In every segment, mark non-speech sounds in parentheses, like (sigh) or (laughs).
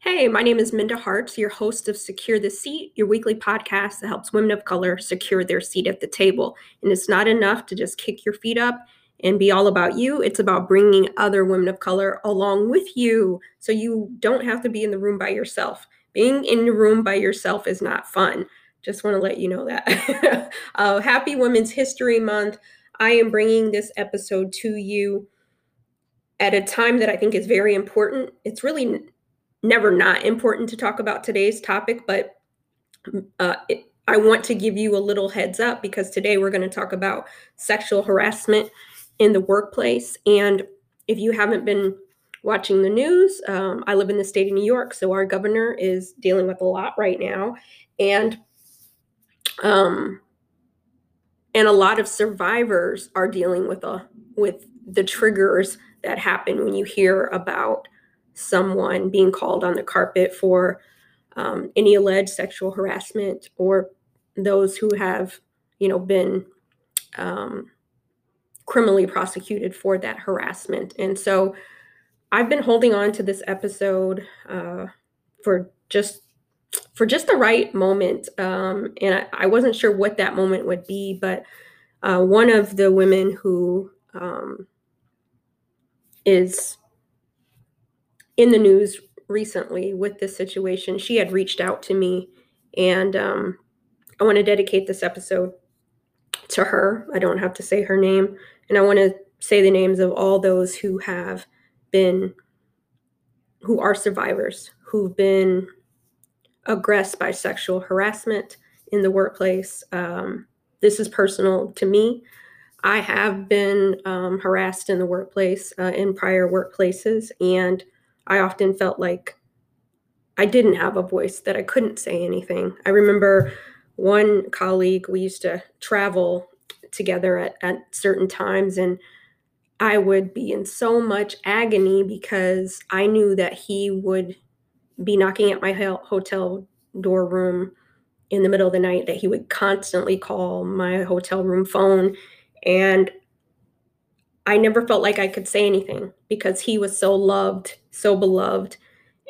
Hey, my name is Minda Harts, your host of Secure the Seat, your weekly podcast that helps women of color secure their seat at the table. And it's not enough to just kick your feet up and be all about you. It's about bringing other women of color along with you so you don't have to be in the room by yourself. Being in the room by yourself is not fun. Just want to let you know that. (laughs) uh, happy Women's History Month. I am bringing this episode to you at a time that I think is very important. It's really never not important to talk about today's topic, but uh, it, I want to give you a little heads up because today we're going to talk about sexual harassment in the workplace. And if you haven't been watching the news, um, I live in the state of New York, so our governor is dealing with a lot right now, and um, and a lot of survivors are dealing with a with the triggers that happen when you hear about someone being called on the carpet for um, any alleged sexual harassment or those who have, you know, been um, criminally prosecuted for that harassment. And so I've been holding on to this episode uh, for just for just the right moment. Um, and I, I, wasn't sure what that moment would be, but uh, one of the women who um, is in the news recently with this situation. She had reached out to me, and um, I want to dedicate this episode to her. I don't have to say her name, and I want to say the names of all those who have been, who are survivors, who've been aggressed by sexual harassment in the workplace. Um, this is personal to me. I have been um, harassed in the workplace, uh, in prior workplaces, and I often felt like I didn't have a voice, that I couldn't say anything. I remember one colleague, we used to travel together at, at certain times, and I would be in so much agony because I knew that he would be knocking at my hotel door room in the middle of the night, that he would constantly call my hotel room phone. And I never felt like I could say anything because he was so loved, so beloved.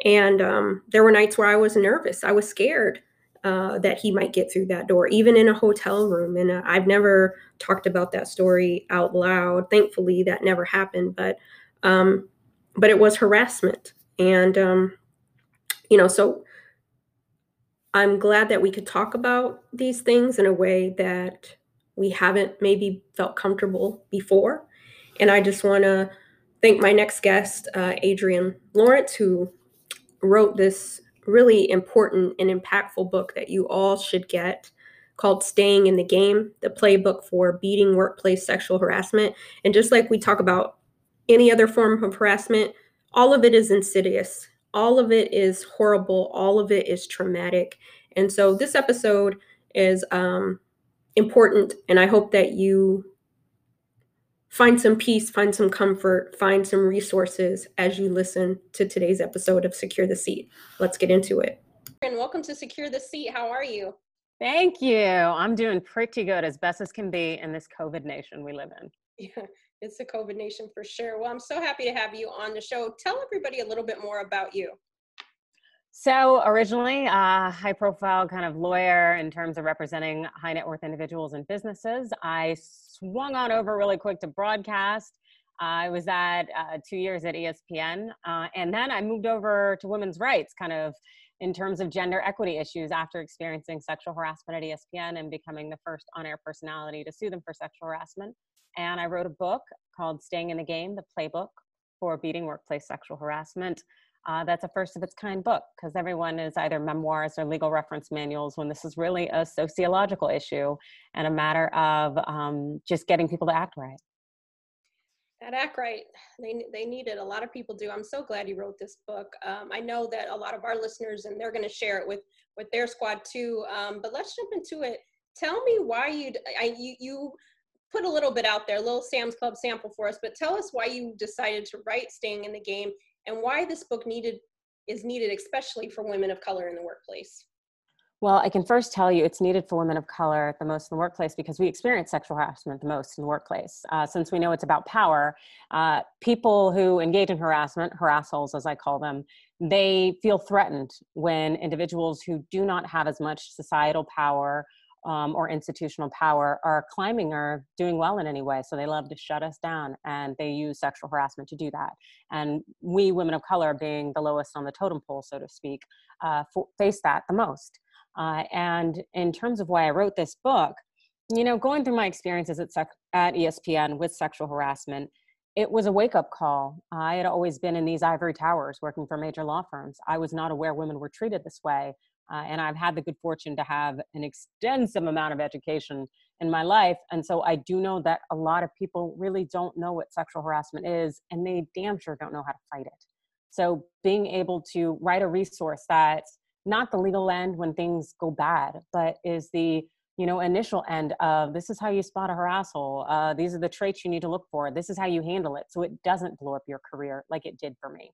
And um, there were nights where I was nervous. I was scared uh, that he might get through that door, even in a hotel room. And uh, I've never talked about that story out loud. Thankfully, that never happened. But um, but it was harassment, and um, you know, so I'm glad that we could talk about these things in a way that we haven't maybe felt comfortable before. And I just want to thank my next guest, uh, Adrienne Lawrence, who wrote this really important and impactful book that you all should get called Staying in the Game, the playbook for beating workplace sexual harassment. And just like we talk about any other form of harassment, all of it is insidious. All of it is horrible. All of it is traumatic. And so this episode is um, important. And I hope that you find some peace, find some comfort, find some resources as you listen to today's episode of Secure the Seat. Let's get into it. And welcome to Secure the Seat. How are you? Thank you. I'm doing pretty good, as best as can be in this COVID nation we live in. Yeah, it's a COVID nation for sure. Well, I'm so happy to have you on the show. Tell everybody a little bit more about you. So originally, a uh, high profile kind of lawyer in terms of representing high net worth individuals and businesses. I swung on over really quick to broadcast. I was at uh, two years at ESPN. Uh, and then I moved over to women's rights, kind of in terms of gender equity issues after experiencing sexual harassment at ESPN and becoming the first on air personality to sue them for sexual harassment. And I wrote a book called Staying in the Game, the playbook for beating workplace sexual harassment. Uh, that's a first of its kind book because everyone is either memoirs or legal reference manuals when this is really a sociological issue and a matter of um, just getting people to act right. That act right, they, they need it. A lot of people do. I'm so glad you wrote this book. Um, I know that a lot of our listeners, and they're going to share it with with their squad too. Um, but let's jump into it. Tell me why you I you you put a little bit out there, a little Sam's Club sample for us. But tell us why you decided to write "Staying in the Game" and why this book needed is needed especially for women of color in the workplace well, I can first tell you it's needed for women of color the most in the workplace because we experience sexual harassment the most in the workplace. Uh, since we know it's about power, uh, people who engage in harassment, harassholes as I call them, they feel threatened when individuals who do not have as much societal power um, or institutional power are climbing or doing well in any way. So they love to shut us down and they use sexual harassment to do that. And we, women of color, being the lowest on the totem pole, so to speak, uh, face that the most. Uh, and in terms of why I wrote this book, you know, going through my experiences at, sec- at ESPN with sexual harassment, it was a wake up call. I had always been in these ivory towers working for major law firms. I was not aware women were treated this way. Uh, and I've had the good fortune to have an extensive amount of education in my life. And so I do know that a lot of people really don't know what sexual harassment is, and they damn sure don't know how to fight it. So being able to write a resource that's not the legal end when things go bad, but is the you know initial end of this is how you spot a harasshole uh, these are the traits you need to look for this is how you handle it so it doesn't blow up your career like it did for me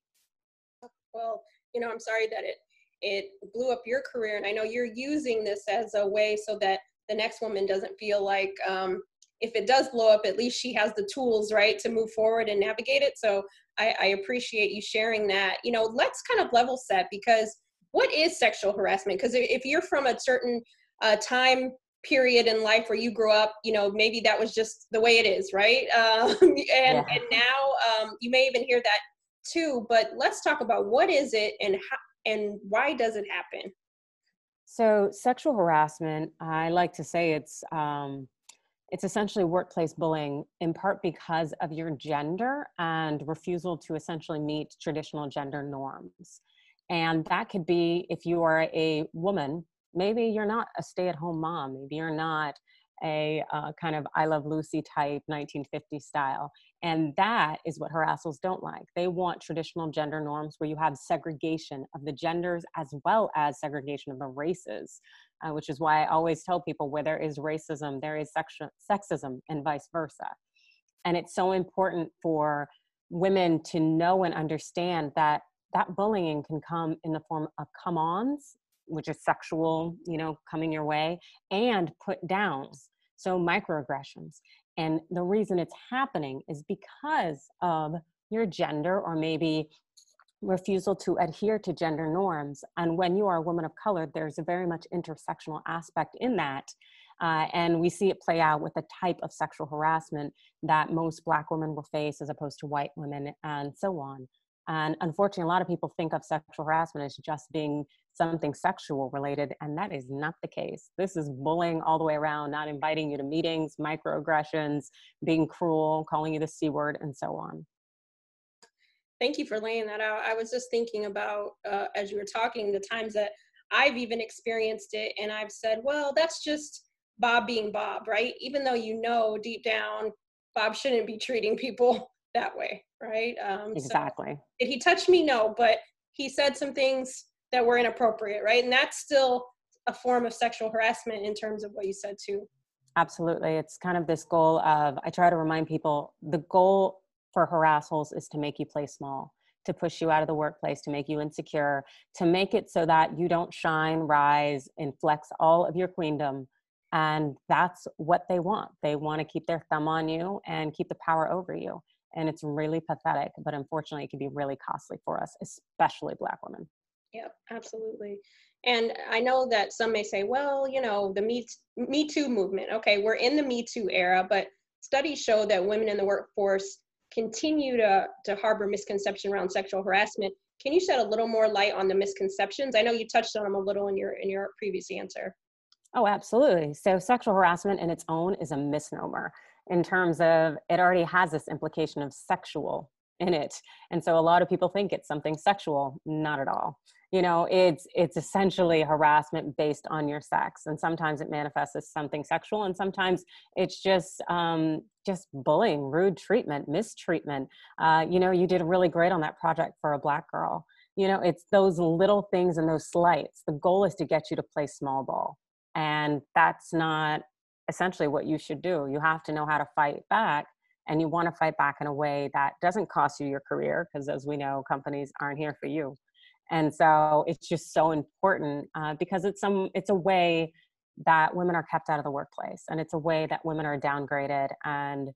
well you know i'm sorry that it it blew up your career. And i know you're using this as a way so that the next woman doesn't feel like um, if it does blow up at least she has the tools right to move forward and navigate it. So I, I appreciate you sharing that. You know let's kind of level set because what is sexual harassment? Because if you're from a certain uh, time period in life where you grew up you know maybe that was just the way it is right? (laughs) Um, and yeah. and now um, you may even hear that too but let's talk about what is it and how and why does it happen? So, sexual harassment, I like to say it's um, it's essentially workplace bullying in part because of your gender and refusal to essentially meet traditional gender norms. And that could be if you are a woman, maybe you're not a stay at home mom, maybe you're not a uh, kind of I Love Lucy type 1950 style. And that is what harassers don't like. They want traditional gender norms where you have segregation of the genders as well as segregation of the races, uh, which is why I always tell people where there is racism, there is sex- sexism, and vice versa. And it's so important for women to know and understand that that bullying can come in the form of come ons which is sexual, you know, coming your way, and put downs, so microaggressions. And the reason it's happening is because of your gender or maybe refusal to adhere to gender norms. And when you are a woman of color, there's a very much intersectional aspect in that. Uh, and we see it play out with the type of sexual harassment that most Black women will face as opposed to white women, and so on. And unfortunately, a lot of people think of sexual harassment as just being something sexual related, and that is not the case. This is bullying all the way around, not inviting you to meetings, microaggressions, being cruel, calling you the C word, and so on. Thank you for laying that out. I was just thinking about, uh, as you were talking, the times that I've even experienced it, and I've said, well, that's just Bob being Bob, right? Even though you know deep down, Bob shouldn't be treating people that way, right? Um, exactly. So did he touch me? No, but he said some things that were inappropriate, right? And that's still a form of sexual harassment in terms of what you said too. Absolutely. It's kind of this goal of, I try to remind people the goal for harassholes is to make you play small, to push you out of the workplace, to make you insecure, to make it so that you don't shine, rise, and flex all of your queendom. And that's what they want. They want to keep their thumb on you and keep the power over you and it's really pathetic but unfortunately it can be really costly for us especially black women. Yeah absolutely. And i know that some may say well you know the me, me too movement. Okay we're in the me too era but studies show that women in the workforce continue to, to harbor misconception around sexual harassment. Can you shed a little more light on the misconceptions? I know you touched on them a little in your in your previous answer. Oh absolutely. So sexual harassment in its own is a misnomer in terms of it already has this implication of sexual in it. And so a lot of people think it's something sexual not at all. You know it's it's essentially harassment based on your sex. And sometimes it manifests as something sexual and sometimes it's just um, just bullying rude treatment mistreatment. Uh, you know you did really great on that project for a black girl. You know it's those little things and those slights. The goal is to get you to play small ball. And that's not essentially what you should do. You have to know how to fight back and you want to fight back in a way that doesn't cost you your career because as we know companies aren't here for you and so it's just so important uh, because it's some it's a way that women are kept out of the workplace and it's a way that women are downgraded and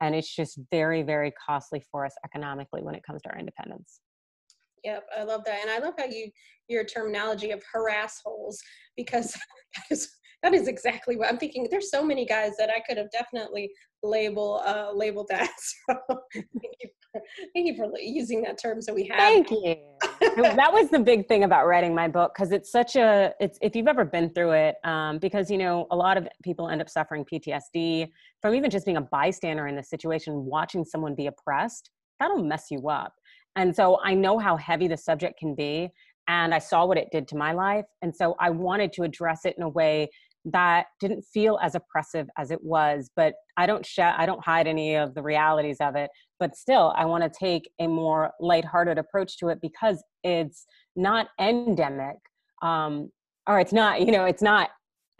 and it's just very very costly for us economically when it comes to our independence Yep, I love that, and I love how you your terminology of harass holes because (laughs) that is that is exactly what I'm thinking. There's so many guys that I could have definitely label uh, labeled (laughs) that. So thank you, for, thank you for using that term. So we have. Thank you. that was the big thing about writing my book because it's such a it's if you've ever been through it um, because you know a lot of people end up suffering PTSD from even just being a bystander in the situation, watching someone be oppressed. That'll mess you up. And so I know how heavy the subject can be and I saw what it did to my life. And so I wanted to address it in a way that didn't feel as oppressive as it was but i don't sh- i don't hide any of the realities of it but still i want to take a more lighthearted approach to it because it's not endemic um, or it's not you know it's not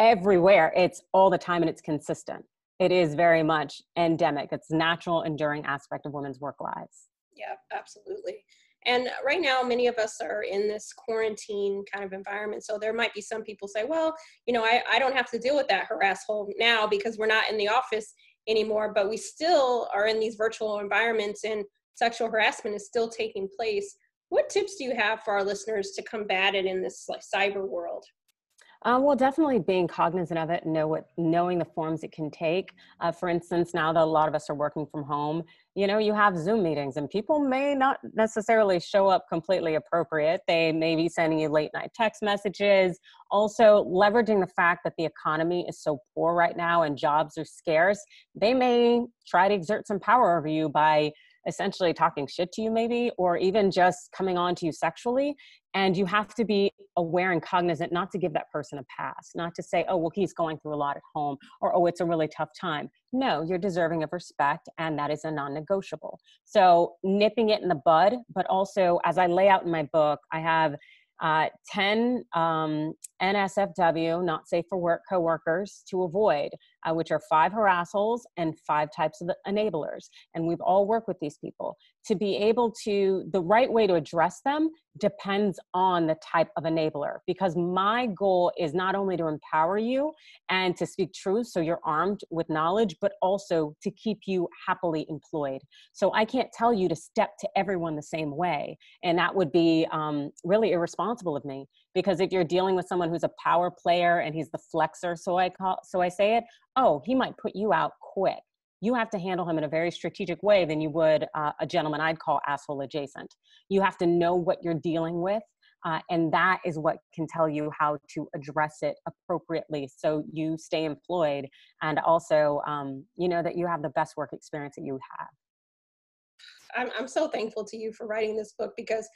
everywhere it's all the time and it's consistent. It is very much endemic. It's natural enduring aspect of women's work lives. Yeah absolutely and right now, many of us are in this quarantine kind of environment. So there might be some people say, well, you know, I, I don't have to deal with that harass hole now because we're not in the office anymore, but we still are in these virtual environments and sexual harassment is still taking place. What tips do you have for our listeners to combat it in this cyber world? Um, well, definitely being cognizant of it and know what knowing the forms it can take. Uh, for instance, now that a lot of us are working from home, you know, you have Zoom meetings, and people may not necessarily show up completely appropriate. They may be sending you late night text messages. Also, leveraging the fact that the economy is so poor right now and jobs are scarce, they may try to exert some power over you by essentially talking shit to you maybe or even just coming on to you sexually and you have to be aware and cognizant not to give that person a pass not to say oh well he's going through a lot at home or oh it's a really tough time. No you're deserving of respect and that is a non-negotiable. So nipping it in the bud but also as i lay out in my book i have uh, 10 um, NSFW, not safe for work coworkers to avoid, uh, which are five harassholes and five types of enablers. And we've all worked with these people. To be able to, the right way to address them depends on the type of enabler because my goal is not only to empower you and to speak truth so you're armed with knowledge, but also to keep you happily employed. So I can't tell you to step to everyone the same way. And that would be um, really irresponsible of me because if you're dealing with someone who's a power player and he's the flexor so i call so i say it oh he might put you out quick. You have to handle him in a very strategic way than you would uh, a gentleman i'd call asshole adjacent. You have to know what you're dealing with uh, and that is what can tell you how to address it appropriately so you stay employed and also um, you know that you have the best work experience that you have. I'm, I'm so thankful to you for writing this book because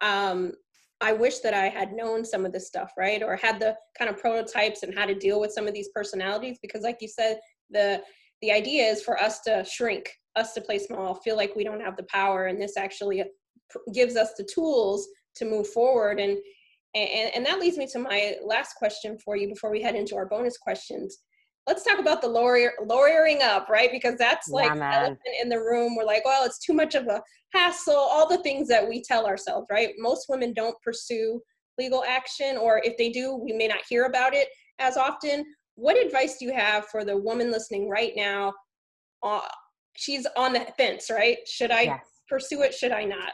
um, I wish that I had known some of this stuff, right? Or had the kind of prototypes and how to deal with some of these personalities. Because, like you said, the the idea is for us to shrink, us to play small, feel like we don't have the power, and this actually gives us the tools to move forward. And and, and that leads me to my last question for you before we head into our bonus questions let's talk about the lawyer lawyering up, right? Because that's like yeah, elephant in the room. We're like, well, it's too much of a hassle. All the things that we tell ourselves, right? Most women don't pursue legal action, or if they do, we may not hear about it as often. What advice do you have for the woman listening right now? Uh, she's on the fence, right? Should I yes. pursue it? Should I not?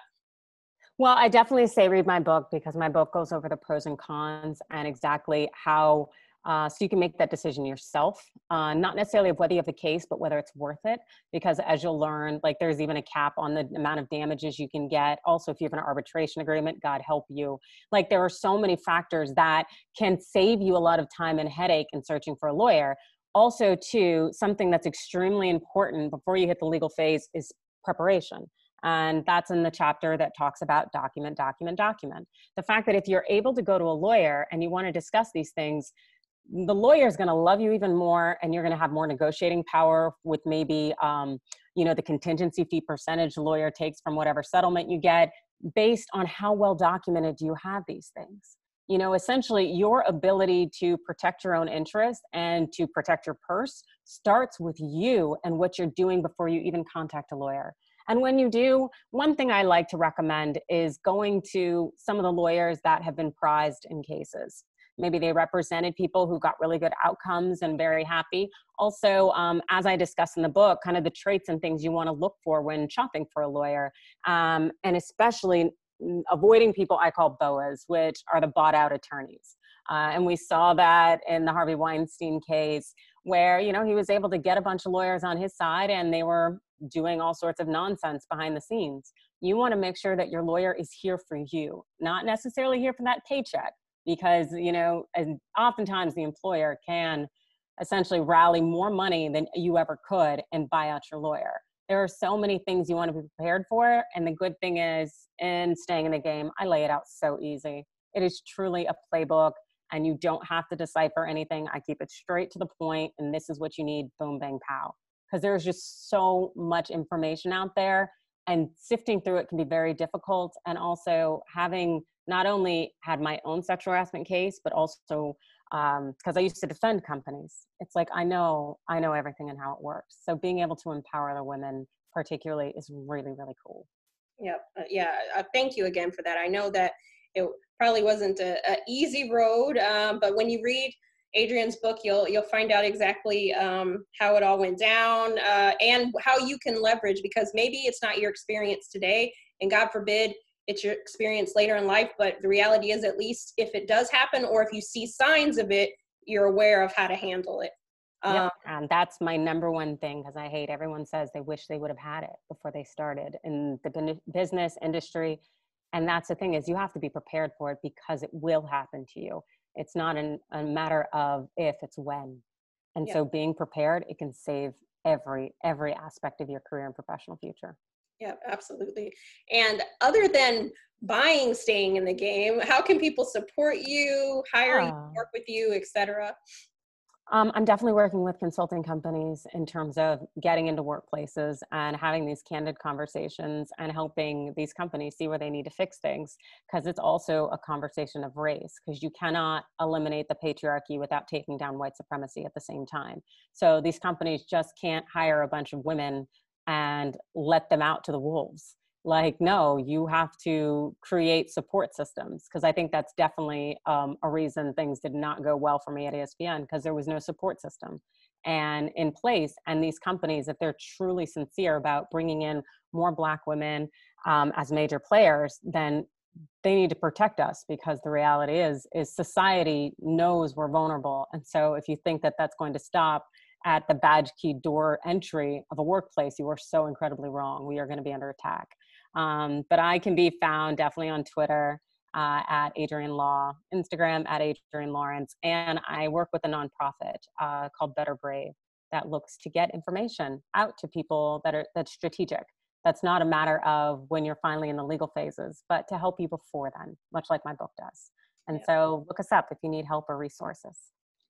Well, I definitely say read my book because my book goes over the pros and cons and exactly how uh, so you can make that decision yourself, uh, not necessarily of whether you have the case, but whether it's worth it. Because as you'll learn, like there's even a cap on the amount of damages you can get. Also, if you have an arbitration agreement, God help you. Like there are so many factors that can save you a lot of time and headache in searching for a lawyer. Also, too, something that's extremely important before you hit the legal phase is preparation. And that's in the chapter that talks about document, document, document. The fact that if you're able to go to a lawyer and you want to discuss these things, the lawyer is going to love you even more and you're going to have more negotiating power with maybe um, you know the contingency fee percentage the lawyer takes from whatever settlement you get based on how well documented do you have these things. You know essentially your ability to protect your own interest and to protect your purse starts with you and what you're doing before you even contact a lawyer. And when you do, one thing I like to recommend is going to some of the lawyers that have been prized in cases maybe they represented people who got really good outcomes and very happy also um, as i discuss in the book kind of the traits and things you want to look for when shopping for a lawyer um, and especially avoiding people I call BOAs, which are the bought out attorneys. Uh, and we saw that in the Harvey Weinstein case, where you know he was able to get a bunch of lawyers on his side, and they were doing all sorts of nonsense behind the scenes. You want to make sure that your lawyer is here for you, not necessarily here for that paycheck, because you know, and oftentimes the employer can essentially rally more money than you ever could and buy out your lawyer. There are so many things you want to be prepared for, and the good thing is, in staying in the game, I lay it out so easy. It is truly a playbook and you don't have to decipher anything. I keep it straight to the point, and this is what you need boom, bang, pow. Because there's just so much information out there, and sifting through it can be very difficult. And also, having not only had my own sexual harassment case, but also because um, I used to defend companies, it's like I know I know everything and how it works. So being able to empower the women, particularly, is really really cool. Yep. Uh, yeah. Uh, thank you again for that. I know that it probably wasn't a, a easy road, um, but when you read Adrienne's book, you'll you'll find out exactly um, how it all went down uh, and how you can leverage because maybe it's not your experience today, and God forbid it's your experience later in life. But the reality is, at least if it does happen, or if you see signs of it, you're aware of how to handle it. Um, yep. and that's my number one thing because I hate everyone says they wish they would have had it before they started in the business industry and that's the thing is you have to be prepared for it because it will happen to you it's not an, a matter of if it's when and yeah. so being prepared it can save every every aspect of your career and professional future yeah absolutely and other than buying staying in the game how can people support you hire you work with you etc um, I'm definitely working with consulting companies in terms of getting into workplaces and having these candid conversations and helping these companies see where they need to fix things. Because it's also a conversation of race, because you cannot eliminate the patriarchy without taking down white supremacy at the same time. So these companies just can't hire a bunch of women and let them out to the wolves. Like no you have to create support systems because i think that's definitely um, a reason things did not go well for me at espn because there was no support system and in place and these companies if they're truly sincere about bringing in more black women um, as major players then they need to protect us because the reality is is society knows we're vulnerable and so if you think that that's going to stop at the badge key door entry of a workplace you are so incredibly wrong we are going to be under attack um, but I can be found definitely on Twitter uh, at Adrienne Law, Instagram at Adrienne Lawrence, and I work with a nonprofit uh, called Better Brave that looks to get information out to people that are that's strategic. That's not a matter of when you're finally in the legal phases, but to help you before then, much like my book does. And so look us up if you need help or resources.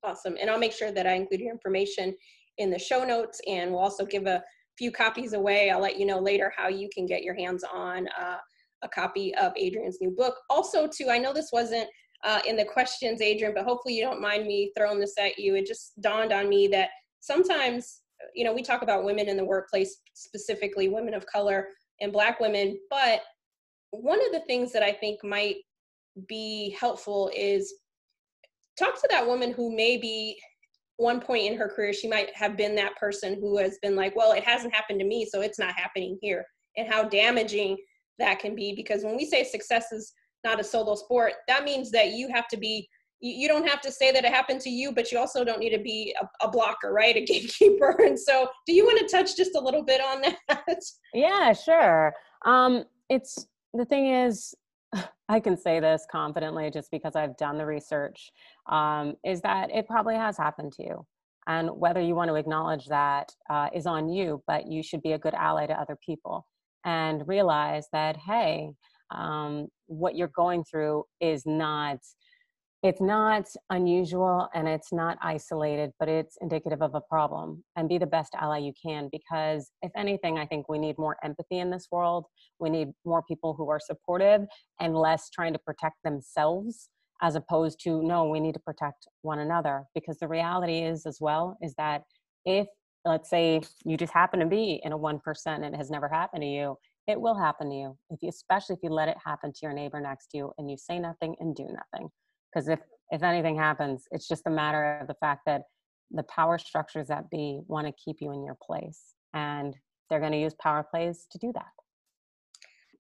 Awesome. And I'll make sure that I include your information in the show notes and we'll also give a few copies away. I'll let you know later how you can get your hands on uh, a copy of Adrienne's new book. Also, too, I know this wasn't uh, in the questions, Adrian, but hopefully you don't mind me throwing this at you. It just dawned on me that sometimes, you know, we talk about women in the workplace, specifically women of color and Black women, but one of the things that I think might be helpful is talk to that woman who maybe one point in her career she might have been that person who has been like well it hasn't happened to me so it's not happening here. And how damaging that can be because when we say success is not a solo sport that means that you have to be you, don't have to say that it happened to you but you also don't need to be a, a blocker right? A (laughs) gatekeeper. And so do you want to touch just a little bit on that? Yeah sure. Um it's the thing is I can say this confidently just because I've done the research, um, is that it probably has happened to you. And whether you want to acknowledge that uh, is on you, but you should be a good ally to other people and realize that, hey, um, what you're going through is not it's not unusual and it's not isolated, but it's indicative of a problem. And be the best ally you can because, if anything, I think we need more empathy in this world. We need more people who are supportive and less trying to protect themselves as opposed to, no, we need to protect one another. Because the reality is, as well, is that if, let's say, you just happen to be in a 1% and it has never happened to you, it will happen to you, if you, especially if you let it happen to your neighbor next to you and you say nothing and do nothing because if if anything happens it's just a matter of the fact that the power structures that be want to keep you in your place and they're going to use power plays to do that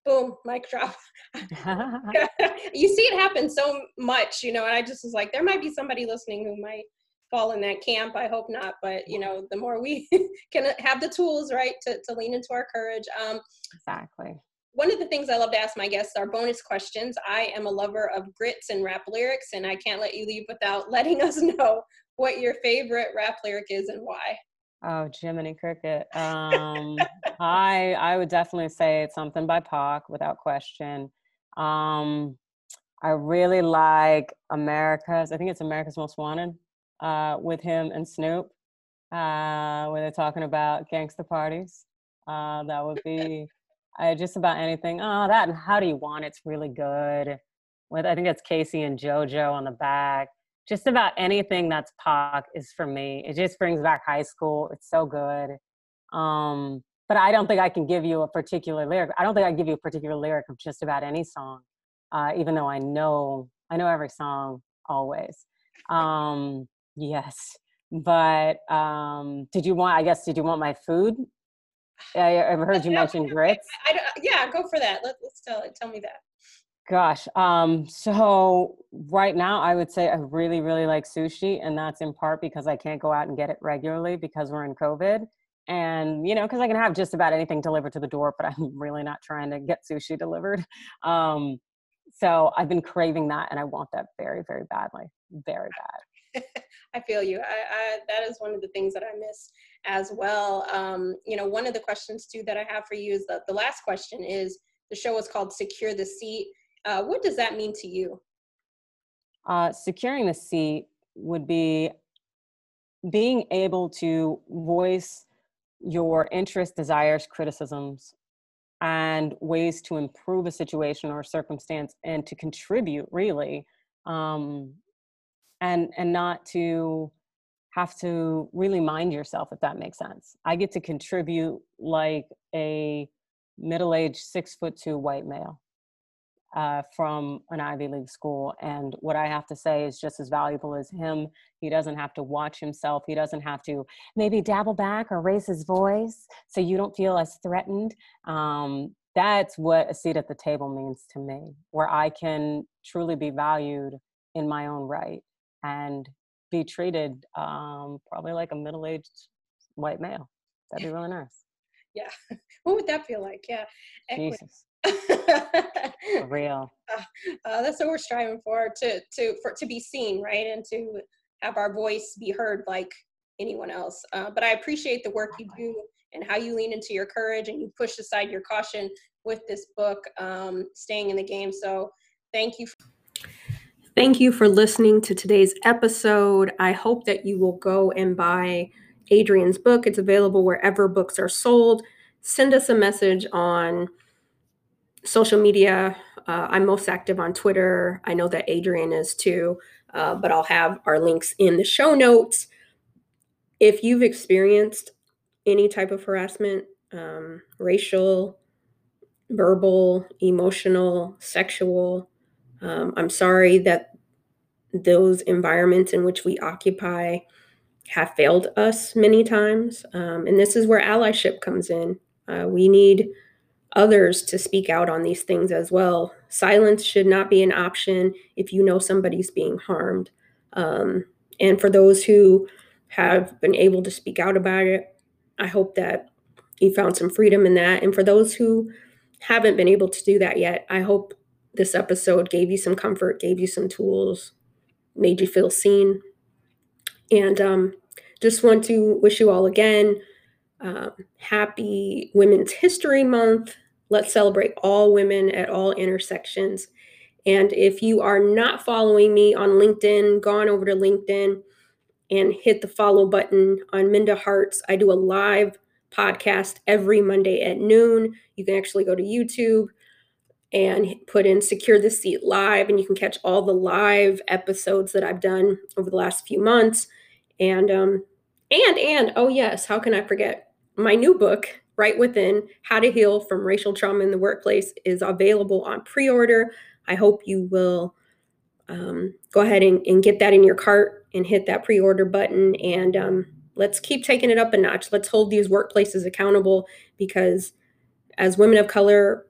boom, mic drop. (laughs) (laughs) you see it happen so much, you know, and I just was like, there might be somebody listening who might fall in that camp. I hope not, but you know, the more we (laughs) can have the tools, right, to, to lean into our courage. Um, exactly. One of the things I love to ask my guests are bonus questions. I am a lover of grits and rap lyrics, and I can't let you leave without letting (laughs) us know what your favorite rap lyric is and why. Oh, Jiminy Cricket. Um, I I would definitely say it's something by Pac without question. Um, I really like America's. I think it's America's Most Wanted uh, with him and Snoop, uh, where they're talking about gangster parties. Uh, that would be I, just about anything. Oh, that and How Do You Want It's really good. With I think it's K-Ci and JoJo on the back just about anything that's Pac is for me. It just brings back high school. It's so good. Um, but I don't think I can give you a particular lyric. I don't think I can give you a particular lyric of just about any song, uh, even though I know I know every song always. Um, yes, but um, did you want? I guess did you want my food? I, I've heard you mention grits. I, I, yeah, go for that. Let, us tell tell me that. Gosh, um, so right now I would say I really, really like sushi, and that's in part because I can't go out and get it regularly because we're in COVID. And you know, because I can have just about anything delivered to the door, but (laughs) I'm really not trying to get sushi delivered. (laughs) Um, so I've been craving that, and I want that very, very badly, very bad. (laughs) I feel you. I, I, that is one of the things that I miss as well. Um, you know, one of the questions too that I have for you is that the last question is the show is called Secure the Seat uh, what does that mean to you? Uh, securing the seat would be being able to voice your interests, desires, criticisms, and ways to improve a situation or circumstance and to contribute really um, and and not to have to really mind yourself if that makes sense i get to contribute like a middle-aged six foot two white male uh, from an Ivy League school. And what I have to say is just as valuable as him. He doesn't have to watch himself. He doesn't have to maybe dabble back or raise his voice so you don't feel as threatened. Um, that's what a seat at the table means to me, where I can truly be valued in my own right and be treated um, probably like a middle aged white male. That'd be really nice. Yeah. (laughs) What would that feel like? Yeah. Jesus. For (laughs) real. Uh, uh, that's what we're striving for to to for to be seen, right, and to have our voice be heard like anyone else. Uh, but I appreciate the work you do and how you lean into your courage and you push aside your caution with this book, um, staying in the game. So thank you. Thank you for listening to today's episode. I hope that you will go and buy Adrienne's book. It's available wherever books are sold. Send us a message on social media, uh, I'm most active on Twitter. I know that Adrian is too, uh, but I'll have our links in the show notes. If you've experienced any type of harassment, um, racial, verbal, emotional, sexual, um, I'm sorry that those environments in which we occupy have failed us many times. Um, and this is where allyship comes in. Uh, we need others to speak out on these things as well. Silence should not be an option if you know somebody's being harmed. Um, and for those who have been able to speak out about it, I hope that you found some freedom in that. And for those who haven't been able to do that yet, I hope this episode gave you some comfort, gave you some tools, made you feel seen. And um, just want to wish you all again um, happy Women's History Month. Let's celebrate all women at all intersections. And if you are not following me on LinkedIn, go on over to LinkedIn and hit the follow button on Minda Harts. I do a live podcast every Monday at noon. You can actually go to YouTube and put in Secure the Seat Live, and you can catch all the live episodes that I've done over the last few months. And, um, and, and, oh, yes, how can I forget? My new book, right within How to Heal from Racial Trauma in the Workplace is available on pre order. I hope you will um, go ahead and, and, get that in your cart and hit that pre order button. And um, let's keep taking it up a notch. Let's hold these workplaces accountable because as women of color,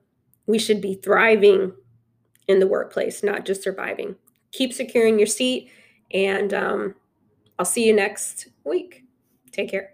we should be thriving in the workplace, not just surviving. Keep securing your seat, and um, I'll see you next week. Take care.